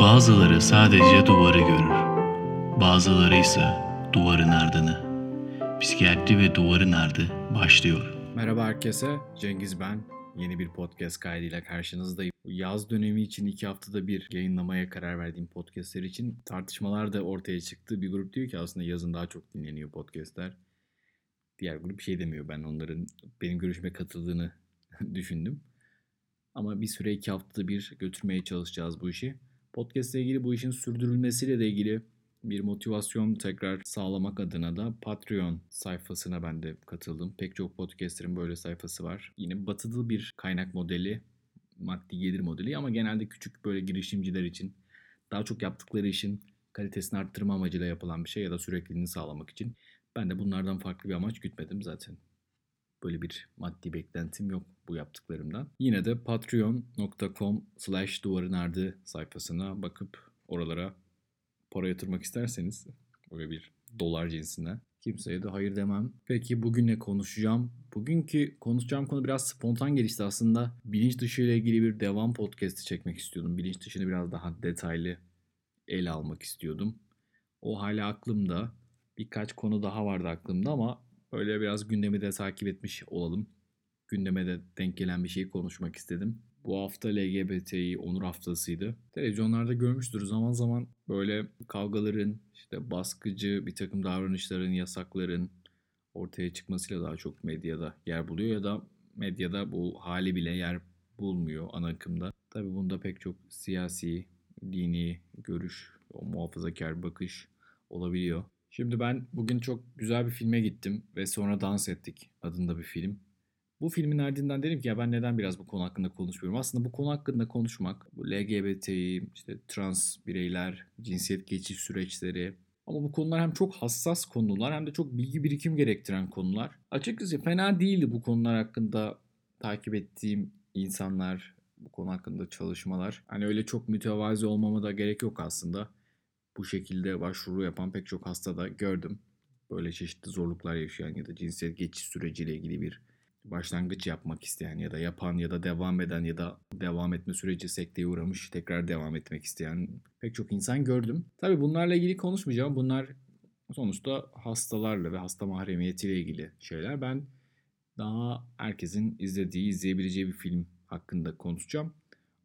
Bazıları sadece duvarı görür. Bazıları ise duvarın ardını. Psikiyatri ve duvarın ardı başlıyor. Merhaba herkese, Cengiz ben. Yeni bir podcast kaydıyla karşınızdayım. Yaz dönemi için iki haftada bir yayınlamaya karar verdiğim podcastler için tartışmalar da ortaya çıktı. Bir grup diyor ki aslında yazın daha çok dinleniyor podcastler. Diğer grup şey demiyor. Ben onların benim görüşüme katıldığını düşündüm. Ama bir süre iki haftada bir götürmeye çalışacağız bu işi. Podcast ile ilgili bu işin sürdürülmesiyle de ilgili bir motivasyon tekrar sağlamak adına da Patreon sayfasına ben de katıldım. Pek çok podcaster'ın böyle sayfası var. Yine batılı bir kaynak modeli, maddi gelir modeli ama genelde küçük böyle girişimciler için daha çok yaptıkları işin kalitesini arttırma amacıyla yapılan bir şey ya da sürekliliğini sağlamak için. Ben de bunlardan farklı bir amaç gütmedim zaten. Böyle bir maddi beklentim yok bu yaptıklarımdan. Yine de patreon.com slash duvarın ardı sayfasına bakıp oralara para yatırmak isterseniz böyle bir dolar cinsinden kimseye de hayır demem. Peki bugün ne konuşacağım? Bugünkü konuşacağım konu biraz spontan gelişti aslında. Bilinç dışı ile ilgili bir devam podcast'i çekmek istiyordum. Bilinç dışını biraz daha detaylı ele almak istiyordum. O hala aklımda. Birkaç konu daha vardı aklımda ama böyle biraz gündemi de takip etmiş olalım. Gündeme de denk gelen bir şeyi konuşmak istedim. Bu hafta LGBTİ onur haftasıydı. Televizyonlarda görmüştür zaman zaman böyle kavgaların, işte baskıcı bir takım davranışların, yasakların ortaya çıkmasıyla daha çok medyada yer buluyor ya da medyada bu hali bile yer bulmuyor ana akımda. Tabi bunda pek çok siyasi, dini görüş, o muhafazakar bakış olabiliyor. Şimdi ben bugün çok güzel bir filme gittim ve sonra dans ettik adında bir film. Bu filmin ardından dedim ki ya ben neden biraz bu konu hakkında konuşmuyorum? Aslında bu konu hakkında konuşmak, bu LGBTİ, işte trans bireyler, cinsiyet geçiş süreçleri ama bu konular hem çok hassas konular hem de çok bilgi birikim gerektiren konular. Açıkçası fena değildi bu konular hakkında takip ettiğim insanlar, bu konu hakkında çalışmalar. Hani öyle çok mütevazi olmama da gerek yok aslında. Bu şekilde başvuru yapan pek çok hasta da gördüm. Böyle çeşitli zorluklar yaşayan ya da cinsiyet geçiş süreciyle ilgili bir başlangıç yapmak isteyen ya da yapan ya da devam eden ya da devam etme süreci sekteye uğramış tekrar devam etmek isteyen pek çok insan gördüm. Tabii bunlarla ilgili konuşmayacağım. Bunlar sonuçta hastalarla ve hasta mahremiyetiyle ilgili şeyler. Ben daha herkesin izlediği, izleyebileceği bir film hakkında konuşacağım.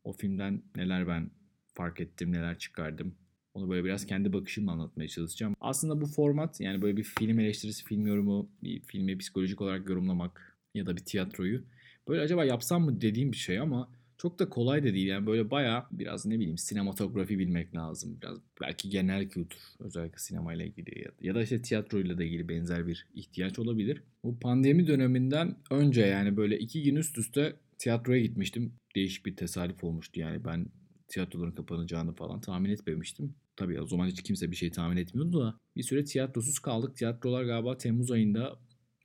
O filmden neler ben fark ettim, neler çıkardım. Onu böyle biraz kendi bakışımla anlatmaya çalışacağım. Aslında bu format yani böyle bir film eleştirisi, film yorumu, bir filmi psikolojik olarak yorumlamak ya da bir tiyatroyu. Böyle acaba yapsam mı dediğim bir şey ama çok da kolay da değil. Yani böyle baya biraz ne bileyim sinematografi bilmek lazım. Biraz belki genel kültür özellikle sinemayla ilgili ya da işte tiyatroyla da ilgili benzer bir ihtiyaç olabilir. Bu pandemi döneminden önce yani böyle iki gün üst üste tiyatroya gitmiştim. Değişik bir tesadüf olmuştu yani ben tiyatroların kapanacağını falan tahmin etmemiştim. Tabii o zaman hiç kimse bir şey tahmin etmiyordu da bir süre tiyatrosuz kaldık. Tiyatrolar galiba Temmuz ayında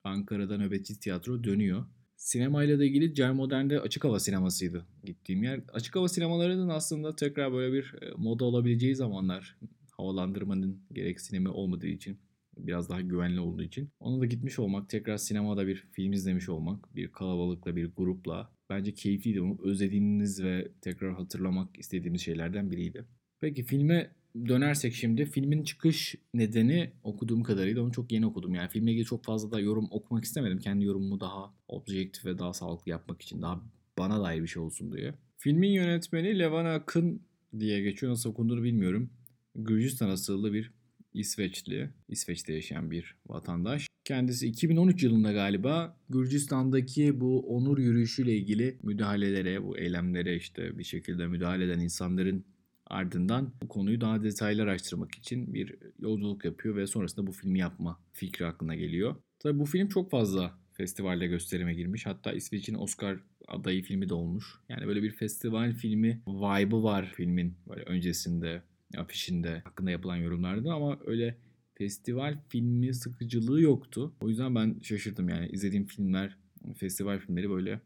Ankara'da nöbetçi tiyatro dönüyor. Sinemayla da ilgili Cer Modern'de açık hava sinemasıydı gittiğim yer. Açık hava sinemalarının aslında tekrar böyle bir e, moda olabileceği zamanlar havalandırmanın gerek sinema olmadığı için biraz daha güvenli olduğu için. Ona da gitmiş olmak, tekrar sinemada bir film izlemiş olmak, bir kalabalıkla, bir grupla bence keyifliydi. Onu özlediğiniz ve tekrar hatırlamak istediğimiz şeylerden biriydi. Peki filme dönersek şimdi filmin çıkış nedeni okuduğum kadarıyla onu çok yeni okudum. Yani filmle ilgili çok fazla da yorum okumak istemedim. Kendi yorumumu daha objektif ve daha sağlıklı yapmak için daha bana dair bir şey olsun diye. Filmin yönetmeni Levan Akın diye geçiyor. Nasıl okunduğunu bilmiyorum. Gürcistan asıllı bir İsveçli. İsveç'te yaşayan bir vatandaş. Kendisi 2013 yılında galiba Gürcistan'daki bu onur yürüyüşüyle ilgili müdahalelere, bu eylemlere işte bir şekilde müdahale eden insanların Ardından bu konuyu daha detaylı araştırmak için bir yolculuk yapıyor ve sonrasında bu filmi yapma fikri aklına geliyor. Tabii bu film çok fazla festivalde gösterime girmiş. Hatta İsveç'in Oscar adayı filmi de olmuş. Yani böyle bir festival filmi vibe'ı var filmin böyle öncesinde, afişinde hakkında yapılan yorumlarda ama öyle festival filmi sıkıcılığı yoktu. O yüzden ben şaşırdım yani izlediğim filmler, festival filmleri böyle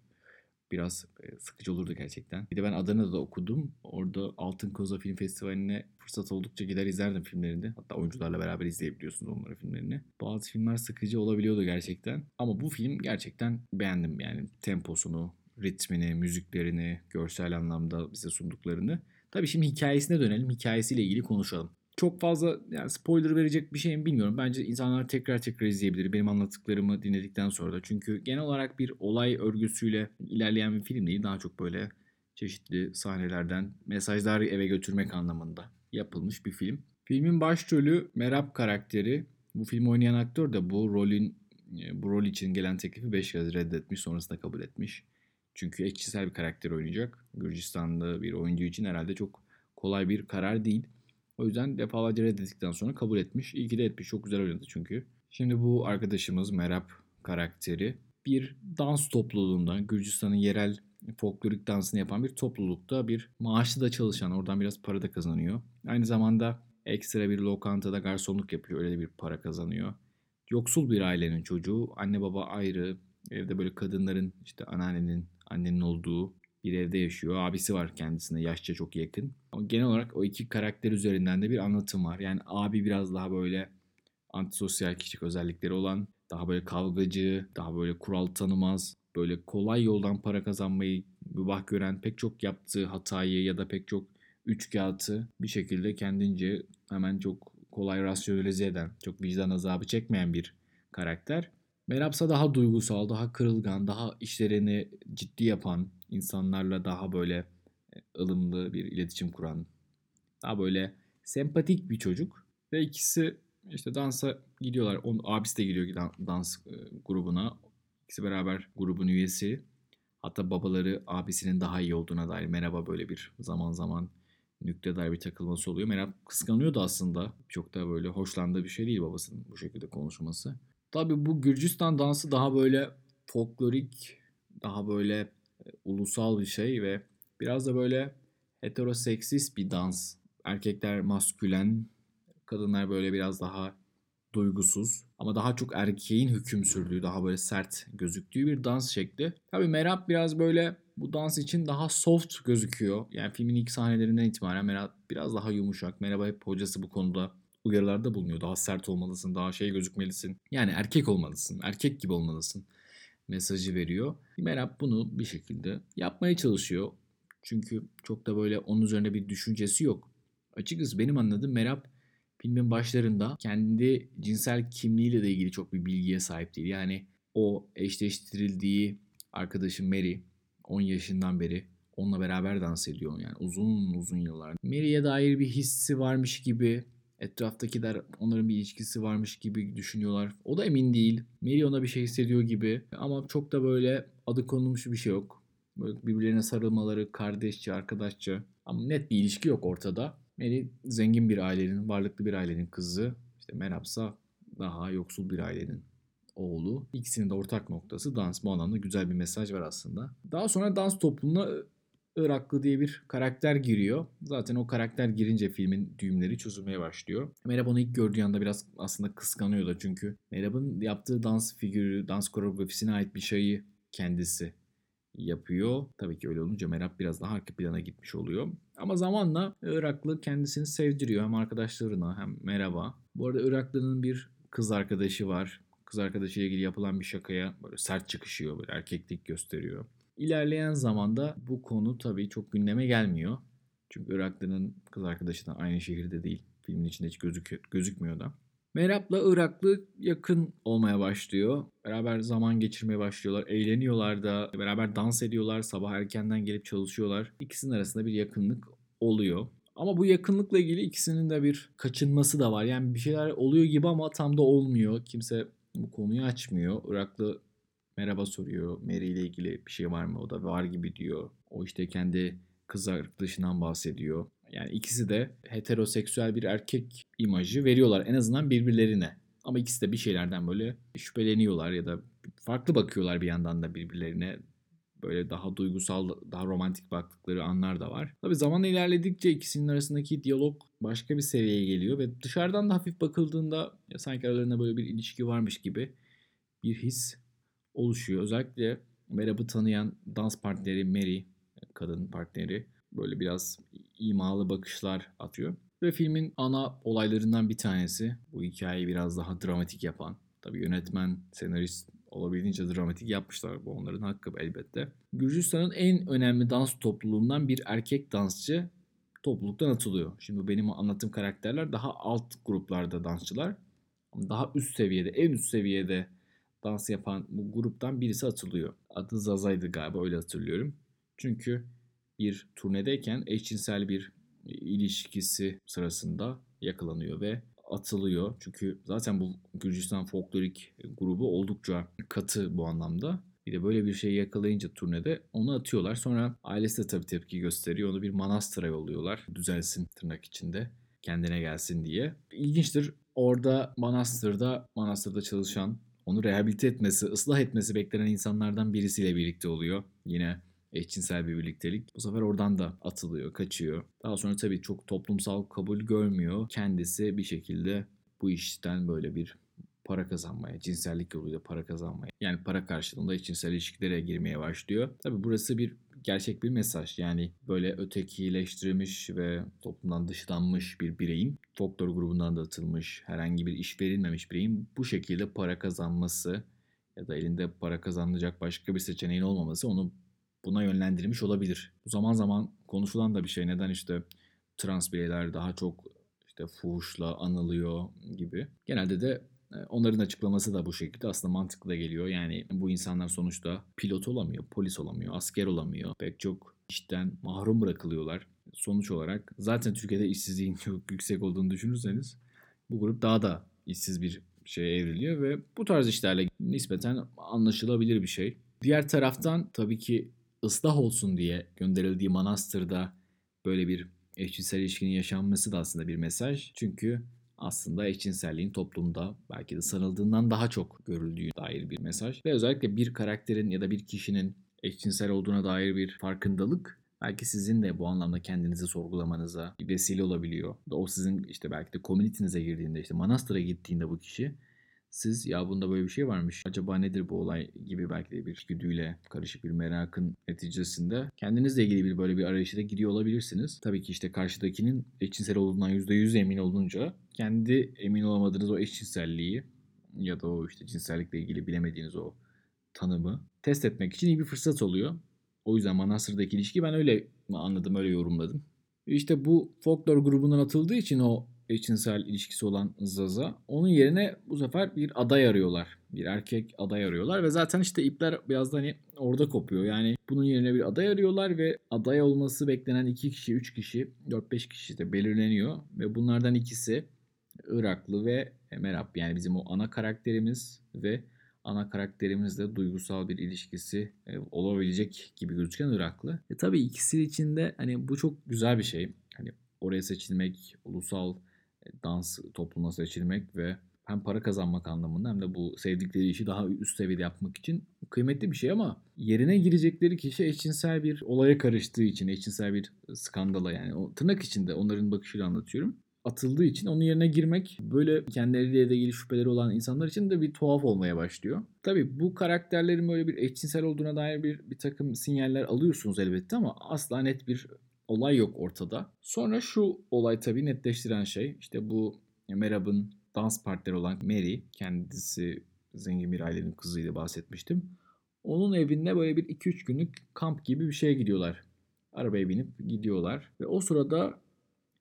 biraz e, sıkıcı olurdu gerçekten. Bir de ben Adana'da okudum. Orada Altın Koza Film Festivali'ne fırsat oldukça gider izlerdim filmlerini. Hatta oyuncularla beraber izleyebiliyorsunuz onların filmlerini. Bazı filmler sıkıcı olabiliyordu gerçekten. Ama bu film gerçekten beğendim yani temposunu, ritmini, müziklerini, görsel anlamda bize sunduklarını. Tabii şimdi hikayesine dönelim. Hikayesiyle ilgili konuşalım. Çok fazla yani spoiler verecek bir şeyim bilmiyorum. Bence insanlar tekrar tekrar izleyebilir benim anlattıklarımı dinledikten sonra da. Çünkü genel olarak bir olay örgüsüyle ilerleyen bir film değil. Daha çok böyle çeşitli sahnelerden mesajlar eve götürmek anlamında yapılmış bir film. Filmin başrolü Merab karakteri. Bu filmi oynayan aktör de bu rolün e, bu rol için gelen teklifi 5 kez reddetmiş sonrasında kabul etmiş. Çünkü ekşisel bir karakter oynayacak. Gürcistanlı bir oyuncu için herhalde çok kolay bir karar değil. O yüzden defalarca reddettikten sonra kabul etmiş. İyi ki de etmiş. Çok güzel oynadı çünkü. Şimdi bu arkadaşımız Merab karakteri bir dans topluluğunda Gürcistan'ın yerel folklorik dansını yapan bir toplulukta bir maaşlı da çalışan oradan biraz para da kazanıyor. Aynı zamanda ekstra bir lokantada garsonluk yapıyor öyle bir para kazanıyor. Yoksul bir ailenin çocuğu anne baba ayrı evde böyle kadınların işte anneannenin annenin olduğu bir evde yaşıyor. Abisi var kendisine yaşça çok yakın. Ama genel olarak o iki karakter üzerinden de bir anlatım var. Yani abi biraz daha böyle antisosyal kişilik özellikleri olan, daha böyle kavgacı, daha böyle kural tanımaz, böyle kolay yoldan para kazanmayı mübah gören pek çok yaptığı hatayı ya da pek çok üçkağıtı bir şekilde kendince hemen çok kolay rasyonalize eden, çok vicdan azabı çekmeyen bir karakter. Merapsa daha duygusal, daha kırılgan, daha işlerini ciddi yapan, insanlarla daha böyle e, ılımlı bir iletişim kuran, daha böyle sempatik bir çocuk. Ve ikisi işte dansa gidiyorlar. Onun abisi de gidiyor dans e, grubuna. İkisi beraber grubun üyesi. Hatta babaları abisinin daha iyi olduğuna dair merhaba böyle bir zaman zaman nükte dair bir takılması oluyor. Merhaba kıskanıyordu aslında. Çok da böyle hoşlandığı bir şey değil babasının bu şekilde konuşması. Tabi bu Gürcistan dansı daha böyle folklorik, daha böyle e, ulusal bir şey ve biraz da böyle heteroseksist bir dans. Erkekler maskülen, kadınlar böyle biraz daha duygusuz ama daha çok erkeğin hüküm sürdüğü, daha böyle sert gözüktüğü bir dans şekli. Tabi Merab biraz böyle bu dans için daha soft gözüküyor. Yani filmin ilk sahnelerinden itibaren Merab biraz daha yumuşak. Merhaba hep hocası bu konuda uyarılarda bulunuyor. Daha sert olmalısın, daha şey gözükmelisin. Yani erkek olmalısın, erkek gibi olmalısın mesajı veriyor. Merab bunu bir şekilde yapmaya çalışıyor. Çünkü çok da böyle onun üzerine bir düşüncesi yok. Açıkçası benim anladığım Merab filmin başlarında kendi cinsel kimliğiyle de ilgili çok bir bilgiye sahip değil. Yani o eşleştirildiği arkadaşı Mary 10 yaşından beri onunla beraber dans ediyor. Yani uzun uzun yıllar. Mary'e dair bir hissi varmış gibi etraftakiler onların bir ilişkisi varmış gibi düşünüyorlar. O da emin değil. Mary ona bir şey hissediyor gibi. Ama çok da böyle adı konulmuş bir şey yok. Böyle birbirlerine sarılmaları, kardeşçe, arkadaşça. Ama net bir ilişki yok ortada. Mary zengin bir ailenin, varlıklı bir ailenin kızı. İşte Merapsa daha yoksul bir ailenin oğlu. İkisinin de ortak noktası dans. Bu anlamda güzel bir mesaj var aslında. Daha sonra dans toplumuna Iraklı diye bir karakter giriyor. Zaten o karakter girince filmin düğümleri çözülmeye başlıyor. Merab onu ilk gördüğü anda biraz aslında kıskanıyordu çünkü Merab'ın yaptığı dans figürü, dans koreografisine ait bir şeyi kendisi yapıyor. Tabii ki öyle olunca Merab biraz daha arka plana gitmiş oluyor. Ama zamanla Iraklı kendisini sevdiriyor hem arkadaşlarına hem Merab'a. Bu arada Iraklı'nın bir kız arkadaşı var. Kız arkadaşıyla ilgili yapılan bir şakaya böyle sert çıkışıyor, böyle erkeklik gösteriyor. İlerleyen zamanda bu konu tabii çok gündeme gelmiyor. Çünkü Iraklı'nın kız arkadaşı da aynı şehirde değil. Filmin içinde hiç gözük gözükmüyor da. Merap'la Iraklı yakın olmaya başlıyor. Beraber zaman geçirmeye başlıyorlar. Eğleniyorlar da. Beraber dans ediyorlar. Sabah erkenden gelip çalışıyorlar. İkisinin arasında bir yakınlık oluyor. Ama bu yakınlıkla ilgili ikisinin de bir kaçınması da var. Yani bir şeyler oluyor gibi ama tam da olmuyor. Kimse bu konuyu açmıyor. Iraklı merhaba soruyor. Mary ile ilgili bir şey var mı? O da var gibi diyor. O işte kendi kız arkadaşından bahsediyor. Yani ikisi de heteroseksüel bir erkek imajı veriyorlar en azından birbirlerine. Ama ikisi de bir şeylerden böyle şüpheleniyorlar ya da farklı bakıyorlar bir yandan da birbirlerine. Böyle daha duygusal, daha romantik baktıkları anlar da var. Tabi zaman ilerledikçe ikisinin arasındaki diyalog başka bir seviyeye geliyor ve dışarıdan da hafif bakıldığında ya sanki aralarında böyle bir ilişki varmış gibi bir his oluşuyor. Özellikle Merab'ı tanıyan dans partneri Mary, kadın partneri böyle biraz imalı bakışlar atıyor. Ve filmin ana olaylarından bir tanesi bu hikayeyi biraz daha dramatik yapan. Tabii yönetmen, senarist olabildiğince dramatik yapmışlar. Bu onların hakkı elbette. Gürcistan'ın en önemli dans topluluğundan bir erkek dansçı topluluktan atılıyor. Şimdi benim anlattığım karakterler daha alt gruplarda dansçılar. Daha üst seviyede, en üst seviyede dans yapan bu gruptan birisi atılıyor. Adı Zaza'ydı galiba öyle hatırlıyorum. Çünkü bir turnedeyken eşcinsel bir ilişkisi sırasında yakalanıyor ve atılıyor. Çünkü zaten bu Gürcistan folklorik grubu oldukça katı bu anlamda. Bir de böyle bir şeyi yakalayınca turnede onu atıyorlar. Sonra ailesi de tabii tepki gösteriyor. Onu bir manastıra yolluyorlar. Düzelsin tırnak içinde. Kendine gelsin diye. İlginçtir. Orada manastırda, manastırda çalışan, onu rehabilite etmesi, ıslah etmesi beklenen insanlardan birisiyle birlikte oluyor. Yine eşcinsel bir birliktelik. Bu sefer oradan da atılıyor, kaçıyor. Daha sonra tabii çok toplumsal kabul görmüyor. Kendisi bir şekilde bu işten böyle bir para kazanmaya, cinsellik yoluyla para kazanmaya, yani para karşılığında eşcinsel ilişkilere girmeye başlıyor. Tabii burası bir gerçek bir mesaj. Yani böyle ötekileştirilmiş ve toplumdan dışlanmış bir bireyin, folklor grubundan da atılmış, herhangi bir iş verilmemiş bireyin bu şekilde para kazanması ya da elinde para kazanılacak başka bir seçeneğin olmaması onu buna yönlendirmiş olabilir. Bu zaman zaman konuşulan da bir şey. Neden işte trans bireyler daha çok işte fuhuşla anılıyor gibi. Genelde de Onların açıklaması da bu şekilde aslında mantıklı geliyor. Yani bu insanlar sonuçta pilot olamıyor, polis olamıyor, asker olamıyor. Pek çok işten mahrum bırakılıyorlar. Sonuç olarak zaten Türkiye'de işsizliğin çok yüksek olduğunu düşünürseniz bu grup daha da işsiz bir şeye evriliyor ve bu tarz işlerle nispeten anlaşılabilir bir şey. Diğer taraftan tabii ki ıslah olsun diye gönderildiği manastırda böyle bir eşcinsel ilişkinin yaşanması da aslında bir mesaj. Çünkü aslında eşcinselliğin toplumda belki de sanıldığından daha çok görüldüğü dair bir mesaj. Ve özellikle bir karakterin ya da bir kişinin eşcinsel olduğuna dair bir farkındalık belki sizin de bu anlamda kendinizi sorgulamanıza bir vesile olabiliyor. O sizin işte belki de komünitinize girdiğinde işte manastıra gittiğinde bu kişi siz ya bunda böyle bir şey varmış. Acaba nedir bu olay gibi belki de bir güdüyle karışık bir merakın neticesinde kendinizle ilgili bir böyle bir arayışa da gidiyor olabilirsiniz. Tabii ki işte karşıdakinin eşcinsel olduğundan %100 emin olunca kendi emin olamadığınız o eşcinselliği ya da o işte cinsellikle ilgili bilemediğiniz o tanımı test etmek için iyi bir fırsat oluyor. O yüzden Manastır'daki ilişki ben öyle anladım, öyle yorumladım. İşte bu folklor grubundan atıldığı için o eşcinsel ilişkisi olan Zaza. Onun yerine bu sefer bir aday arıyorlar. Bir erkek aday arıyorlar ve zaten işte ipler biraz da hani orada kopuyor. Yani bunun yerine bir aday arıyorlar ve aday olması beklenen 2 kişi, 3 kişi, 4-5 kişi de belirleniyor. Ve bunlardan ikisi Iraklı ve Merab. Yani bizim o ana karakterimiz ve ana karakterimizle duygusal bir ilişkisi e, olabilecek gibi gözüken Iraklı. E tabii ikisi için de hani bu çok güzel bir şey. Hani oraya seçilmek, ulusal dans toplumuna seçilmek ve hem para kazanmak anlamında hem de bu sevdikleri işi daha üst seviyede yapmak için kıymetli bir şey ama yerine girecekleri kişi eşcinsel bir olaya karıştığı için, eşcinsel bir skandala yani o tırnak içinde onların bakışıyla anlatıyorum. Atıldığı için onun yerine girmek böyle kendileriyle ilgili şüpheleri olan insanlar için de bir tuhaf olmaya başlıyor. Tabi bu karakterlerin böyle bir eşcinsel olduğuna dair bir, bir takım sinyaller alıyorsunuz elbette ama asla net bir olay yok ortada. Sonra şu olay tabii netleştiren şey işte bu Merab'ın dans partneri olan Mary kendisi zengin bir ailenin kızıydı bahsetmiştim. Onun evinde böyle bir 2-3 günlük kamp gibi bir şeye gidiyorlar. Arabaya binip gidiyorlar ve o sırada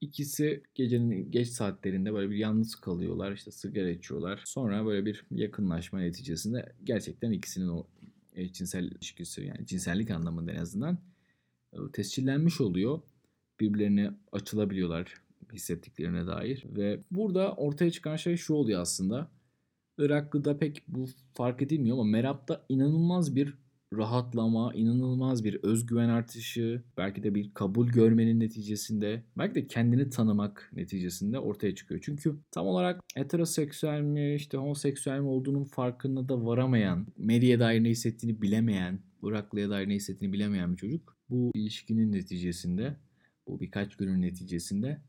ikisi gecenin geç saatlerinde böyle bir yalnız kalıyorlar. işte sigara içiyorlar. Sonra böyle bir yakınlaşma neticesinde gerçekten ikisinin o cinsel ilişkisi yani cinsellik anlamında en azından e, tescillenmiş oluyor. Birbirlerine açılabiliyorlar hissettiklerine dair ve burada ortaya çıkan şey şu oluyor aslında. Iraklı'da pek bu fark edilmiyor ama Merab'da inanılmaz bir rahatlama, inanılmaz bir özgüven artışı, belki de bir kabul görmenin neticesinde, belki de kendini tanımak neticesinde ortaya çıkıyor. Çünkü tam olarak heteroseksüel mi, işte homoseksüel mi olduğunun farkında da varamayan, Mary'e dair ne hissettiğini bilemeyen, Iraklı'ya dair ne hissettiğini bilemeyen bir çocuk bu ilişkinin neticesinde, bu birkaç günün neticesinde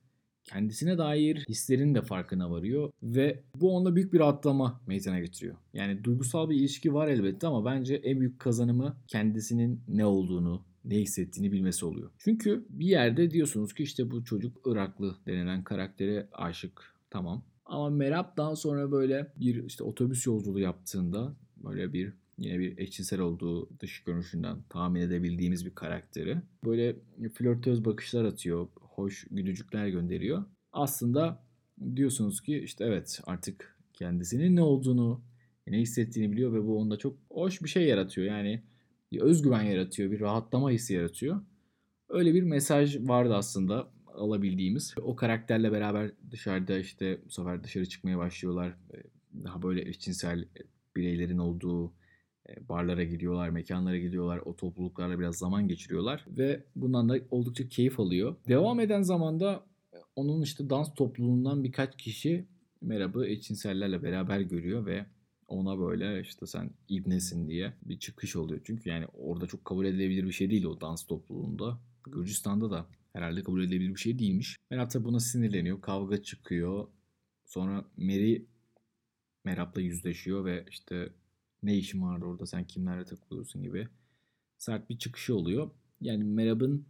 kendisine dair hislerin de farkına varıyor ve bu onda büyük bir atlama meydana getiriyor. Yani duygusal bir ilişki var elbette ama bence en büyük kazanımı kendisinin ne olduğunu, ne hissettiğini bilmesi oluyor. Çünkü bir yerde diyorsunuz ki işte bu çocuk Iraklı denilen karaktere aşık. Tamam. Ama Merab daha sonra böyle bir işte otobüs yolculuğu yaptığında böyle bir yine bir eşcinsel olduğu dış görünüşünden tahmin edebildiğimiz bir karakteri. Böyle flörtöz bakışlar atıyor hoş gülücükler gönderiyor. Aslında diyorsunuz ki işte evet artık kendisinin ne olduğunu, ne hissettiğini biliyor ve bu onda çok hoş bir şey yaratıyor. Yani bir özgüven yaratıyor, bir rahatlama hissi yaratıyor. Öyle bir mesaj vardı aslında alabildiğimiz. O karakterle beraber dışarıda işte bu sefer dışarı çıkmaya başlıyorlar. Daha böyle eşcinsel bireylerin olduğu barlara gidiyorlar, mekanlara gidiyorlar, o topluluklarla biraz zaman geçiriyorlar ve bundan da oldukça keyif alıyor. Devam eden zamanda onun işte dans topluluğundan birkaç kişi Merab'ı eşcinsellerle beraber görüyor ve ona böyle işte sen ibnesin diye bir çıkış oluyor. Çünkü yani orada çok kabul edilebilir bir şey değil o dans topluluğunda. Gürcistan'da da herhalde kabul edilebilir bir şey değilmiş. Merab tabi buna sinirleniyor. Kavga çıkıyor. Sonra Mary Merab'la yüzleşiyor ve işte ne işin vardı orada sen kimlerle takılıyorsun gibi sert bir çıkışı oluyor. Yani Merab'ın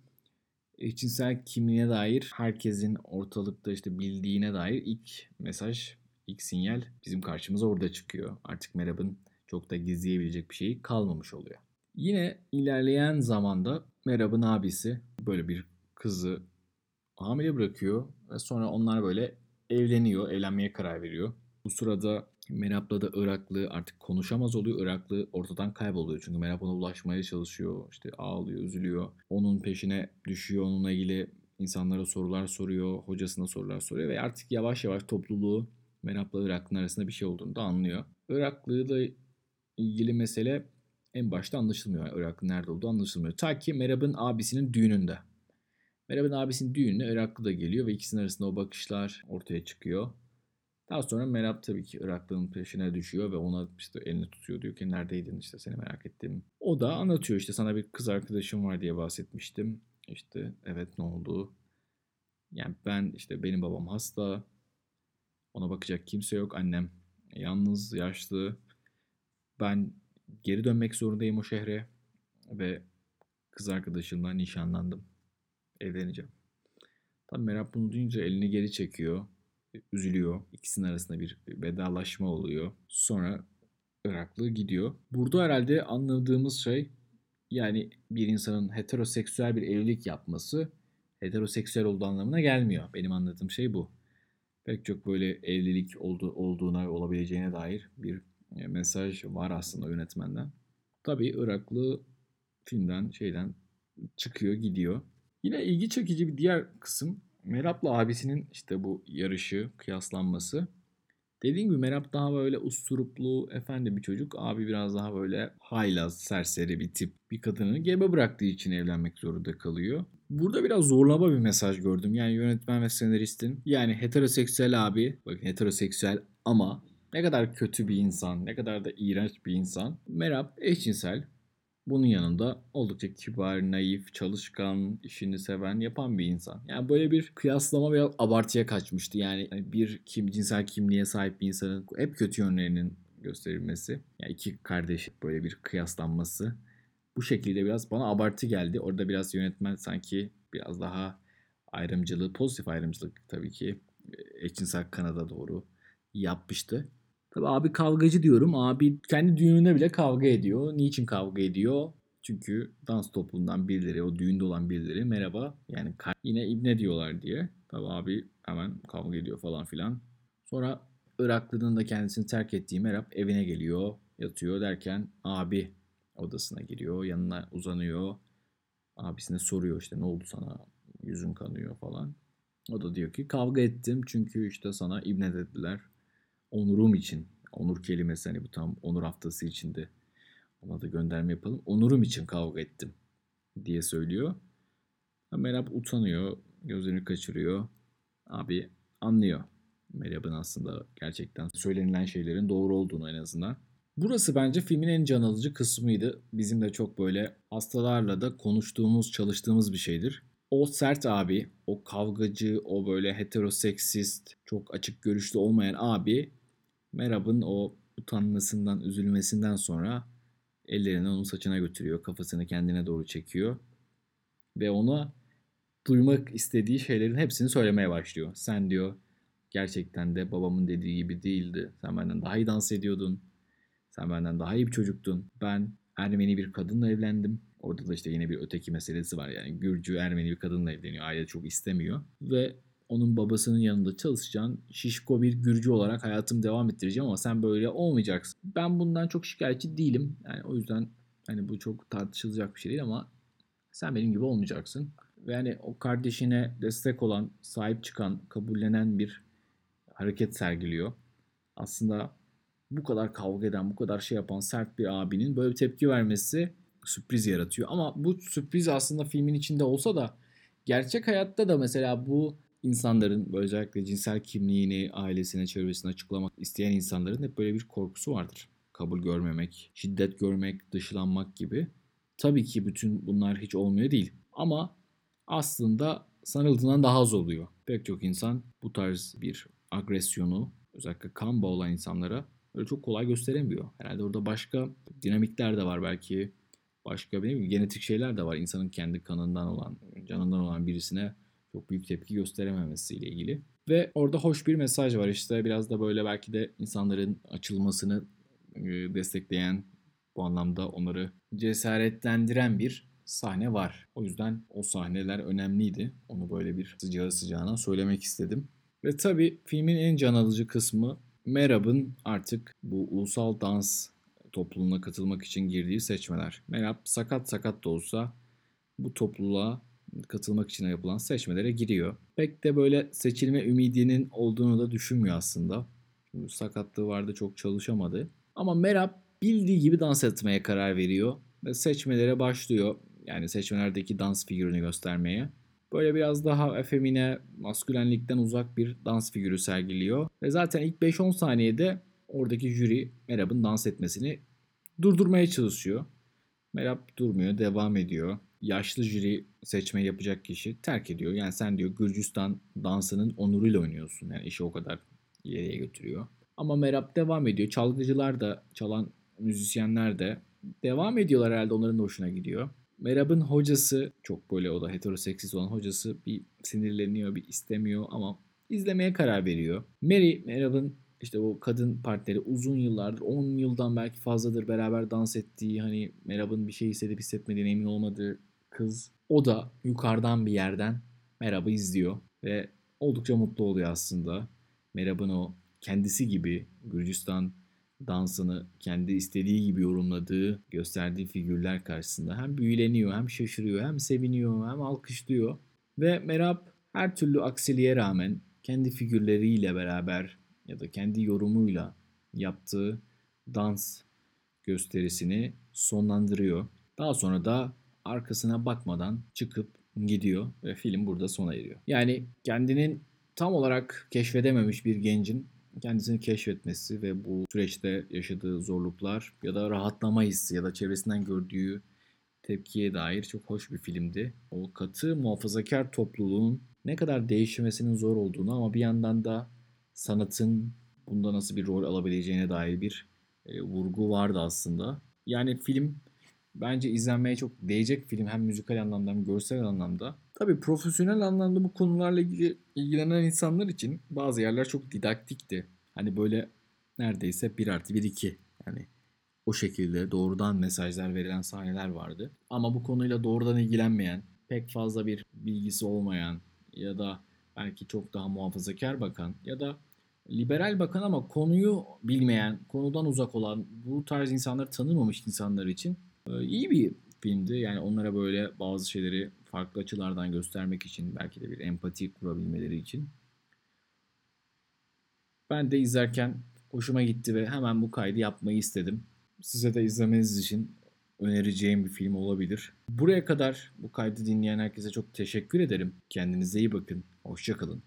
eşcinsel kimliğine dair herkesin ortalıkta işte bildiğine dair ilk mesaj, ilk sinyal bizim karşımıza orada çıkıyor. Artık Merab'ın çok da gizleyebilecek bir şeyi kalmamış oluyor. Yine ilerleyen zamanda Merab'ın abisi böyle bir kızı hamile bırakıyor ve sonra onlar böyle evleniyor, evlenmeye karar veriyor. Bu sırada Merab'la da Iraklı artık konuşamaz oluyor. Iraklı ortadan kayboluyor. Çünkü Merab ona ulaşmaya çalışıyor. İşte ağlıyor, üzülüyor. Onun peşine düşüyor. Onunla ilgili insanlara sorular soruyor. Hocasına sorular soruyor. Ve artık yavaş yavaş topluluğu Merab'la Iraklı'nın arasında bir şey olduğunu da anlıyor. Iraklı'yla ilgili mesele en başta anlaşılmıyor. Yani Iraklı nerede olduğu anlaşılmıyor. Ta ki Merab'ın abisinin düğününde. Merab'ın abisinin düğününe Iraklı da geliyor ve ikisinin arasında o bakışlar ortaya çıkıyor. Daha sonra Merab tabii ki Iraklı'nın peşine düşüyor ve ona işte elini tutuyor. Diyor ki neredeydin işte seni merak ettim. O da anlatıyor işte sana bir kız arkadaşım var diye bahsetmiştim. İşte evet ne oldu? Yani ben işte benim babam hasta. Ona bakacak kimse yok. Annem yalnız, yaşlı. Ben geri dönmek zorundayım o şehre. Ve kız arkadaşımla nişanlandım. Evleneceğim. Tabii Merab bunu duyunca elini geri çekiyor üzülüyor. İkisinin arasında bir vedalaşma oluyor. Sonra Iraklı gidiyor. Burada herhalde anladığımız şey yani bir insanın heteroseksüel bir evlilik yapması heteroseksüel olduğu anlamına gelmiyor. Benim anladığım şey bu. Pek çok böyle evlilik oldu, olduğuna olabileceğine dair bir e, mesaj var aslında yönetmenden. Tabii Iraklı filmden şeyden çıkıyor gidiyor. Yine ilgi çekici bir diğer kısım Merap'la abisinin işte bu yarışı, kıyaslanması. Dediğim gibi Merap daha böyle usturuplu, efendi bir çocuk. Abi biraz daha böyle haylaz, serseri bir tip. Bir kadını gebe bıraktığı için evlenmek zorunda kalıyor. Burada biraz zorlama bir mesaj gördüm. Yani yönetmen ve senaristin. Yani heteroseksüel abi, bakın heteroseksüel ama ne kadar kötü bir insan, ne kadar da iğrenç bir insan. Merap eşcinsel, bunun yanında oldukça kibar, naif, çalışkan, işini seven, yapan bir insan. Yani böyle bir kıyaslama biraz abartıya kaçmıştı. Yani bir kim cinsel kimliğe sahip bir insanın hep kötü yönlerinin gösterilmesi. Yani iki kardeş böyle bir kıyaslanması. Bu şekilde biraz bana abartı geldi. Orada biraz yönetmen sanki biraz daha ayrımcılığı, pozitif ayrımcılık tabii ki eşcinsel kanada doğru yapmıştı. Tabii abi kavgacı diyorum. Abi kendi düğününe bile kavga ediyor. Niçin kavga ediyor? Çünkü dans topluluğundan birileri, o düğünde olan birileri merhaba yani yine ibne diyorlar diye. Tabii abi hemen kavga ediyor falan filan. Sonra Iraklı'nın da kendisini terk ettiği Merab evine geliyor, yatıyor derken abi odasına giriyor, yanına uzanıyor. Abisine soruyor işte ne oldu sana, yüzün kanıyor falan. O da diyor ki kavga ettim çünkü işte sana ibne dediler onurum için, onur kelimesi hani bu tam onur haftası içinde ona da gönderme yapalım. Onurum için kavga ettim diye söylüyor. Merab utanıyor, gözlerini kaçırıyor. Abi anlıyor. Merab'ın aslında gerçekten söylenilen şeylerin doğru olduğunu en azından. Burası bence filmin en can alıcı kısmıydı. Bizim de çok böyle hastalarla da konuştuğumuz, çalıştığımız bir şeydir. O sert abi, o kavgacı, o böyle heteroseksist, çok açık görüşlü olmayan abi Merab'ın o utanmasından, üzülmesinden sonra ellerini onun saçına götürüyor. Kafasını kendine doğru çekiyor. Ve ona duymak istediği şeylerin hepsini söylemeye başlıyor. Sen diyor gerçekten de babamın dediği gibi değildi. Sen benden daha iyi dans ediyordun. Sen benden daha iyi bir çocuktun. Ben Ermeni bir kadınla evlendim. Orada da işte yine bir öteki meselesi var. Yani Gürcü, Ermeni bir kadınla evleniyor. Aile çok istemiyor. Ve onun babasının yanında çalışacağın şişko bir Gürcü olarak hayatımı devam ettireceğim ama sen böyle olmayacaksın. Ben bundan çok şikayetçi değilim. Yani o yüzden hani bu çok tartışılacak bir şey değil ama sen benim gibi olmayacaksın. Ve yani o kardeşine destek olan, sahip çıkan, kabullenen bir hareket sergiliyor. Aslında bu kadar kavga eden, bu kadar şey yapan sert bir abinin böyle bir tepki vermesi sürpriz yaratıyor. Ama bu sürpriz aslında filmin içinde olsa da gerçek hayatta da mesela bu insanların özellikle cinsel kimliğini ailesine, çevresine açıklamak isteyen insanların hep böyle bir korkusu vardır. Kabul görmemek, şiddet görmek, dışlanmak gibi. Tabii ki bütün bunlar hiç olmuyor değil. Ama aslında sanıldığından daha az oluyor. Pek çok insan bu tarz bir agresyonu özellikle kan bağı olan insanlara öyle çok kolay gösteremiyor. Herhalde orada başka dinamikler de var belki. Başka bir genetik şeyler de var. İnsanın kendi kanından olan, canından olan birisine çok büyük tepki gösterememesiyle ilgili. Ve orada hoş bir mesaj var. İşte biraz da böyle belki de insanların açılmasını e, destekleyen bu anlamda onları cesaretlendiren bir sahne var. O yüzden o sahneler önemliydi. Onu böyle bir sıcağı sıcağına söylemek istedim. Ve tabii filmin en can alıcı kısmı Merab'ın artık bu ulusal dans topluluğuna katılmak için girdiği seçmeler. Merab sakat sakat da olsa bu topluluğa katılmak için yapılan seçmelere giriyor. Pek de böyle seçilme ümidinin olduğunu da düşünmüyor aslında. Çünkü sakatlığı vardı çok çalışamadı. Ama Merab bildiği gibi dans etmeye karar veriyor ve seçmelere başlıyor. Yani seçmelerdeki dans figürünü göstermeye. Böyle biraz daha efemine, maskülenlikten uzak bir dans figürü sergiliyor. Ve zaten ilk 5-10 saniyede oradaki jüri Merab'ın dans etmesini durdurmaya çalışıyor. Merab durmuyor, devam ediyor. Yaşlı jüri seçme yapacak kişi terk ediyor. Yani sen diyor Gürcistan dansının onuruyla oynuyorsun. Yani işi o kadar ileriye götürüyor. Ama Merab devam ediyor. Çalgıcılar da, çalan müzisyenler de devam ediyorlar herhalde onların hoşuna gidiyor. Merab'ın hocası çok böyle o da heteroseksist olan hocası bir sinirleniyor, bir istemiyor ama izlemeye karar veriyor. Mary, Merab'ın işte o kadın partneri uzun yıllardır 10 yıldan belki fazladır beraber dans ettiği hani Merab'ın bir şey hissedip hissetmediğine emin olmadığı kız o da yukarıdan bir yerden Merab'ı izliyor ve oldukça mutlu oluyor aslında. Merab'ın o kendisi gibi Gürcistan dansını kendi istediği gibi yorumladığı, gösterdiği figürler karşısında hem büyüleniyor, hem şaşırıyor, hem seviniyor, hem alkışlıyor. Ve Merab her türlü aksiliğe rağmen kendi figürleriyle beraber ya da kendi yorumuyla yaptığı dans gösterisini sonlandırıyor. Daha sonra da arkasına bakmadan çıkıp gidiyor ve film burada sona eriyor. Yani kendinin tam olarak keşfedememiş bir gencin kendisini keşfetmesi ve bu süreçte yaşadığı zorluklar ya da rahatlama hissi ya da çevresinden gördüğü tepkiye dair çok hoş bir filmdi. O katı muhafazakar topluluğun ne kadar değişmesinin zor olduğunu ama bir yandan da sanatın bunda nasıl bir rol alabileceğine dair bir e, vurgu vardı aslında. Yani film bence izlenmeye çok değecek film hem müzikal anlamda hem görsel anlamda. Tabii profesyonel anlamda bu konularla ilgilenen insanlar için bazı yerler çok didaktikti. Hani böyle neredeyse 1 artı 1 2 yani o şekilde doğrudan mesajlar verilen sahneler vardı. Ama bu konuyla doğrudan ilgilenmeyen, pek fazla bir bilgisi olmayan ya da belki çok daha muhafazakar bakan ya da liberal bakan ama konuyu bilmeyen, konudan uzak olan, bu tarz insanları tanımamış insanlar için iyi bir filmdi. Yani onlara böyle bazı şeyleri farklı açılardan göstermek için belki de bir empati kurabilmeleri için. Ben de izlerken hoşuma gitti ve hemen bu kaydı yapmayı istedim. Size de izlemeniz için önereceğim bir film olabilir. Buraya kadar bu kaydı dinleyen herkese çok teşekkür ederim. Kendinize iyi bakın. Hoşçakalın.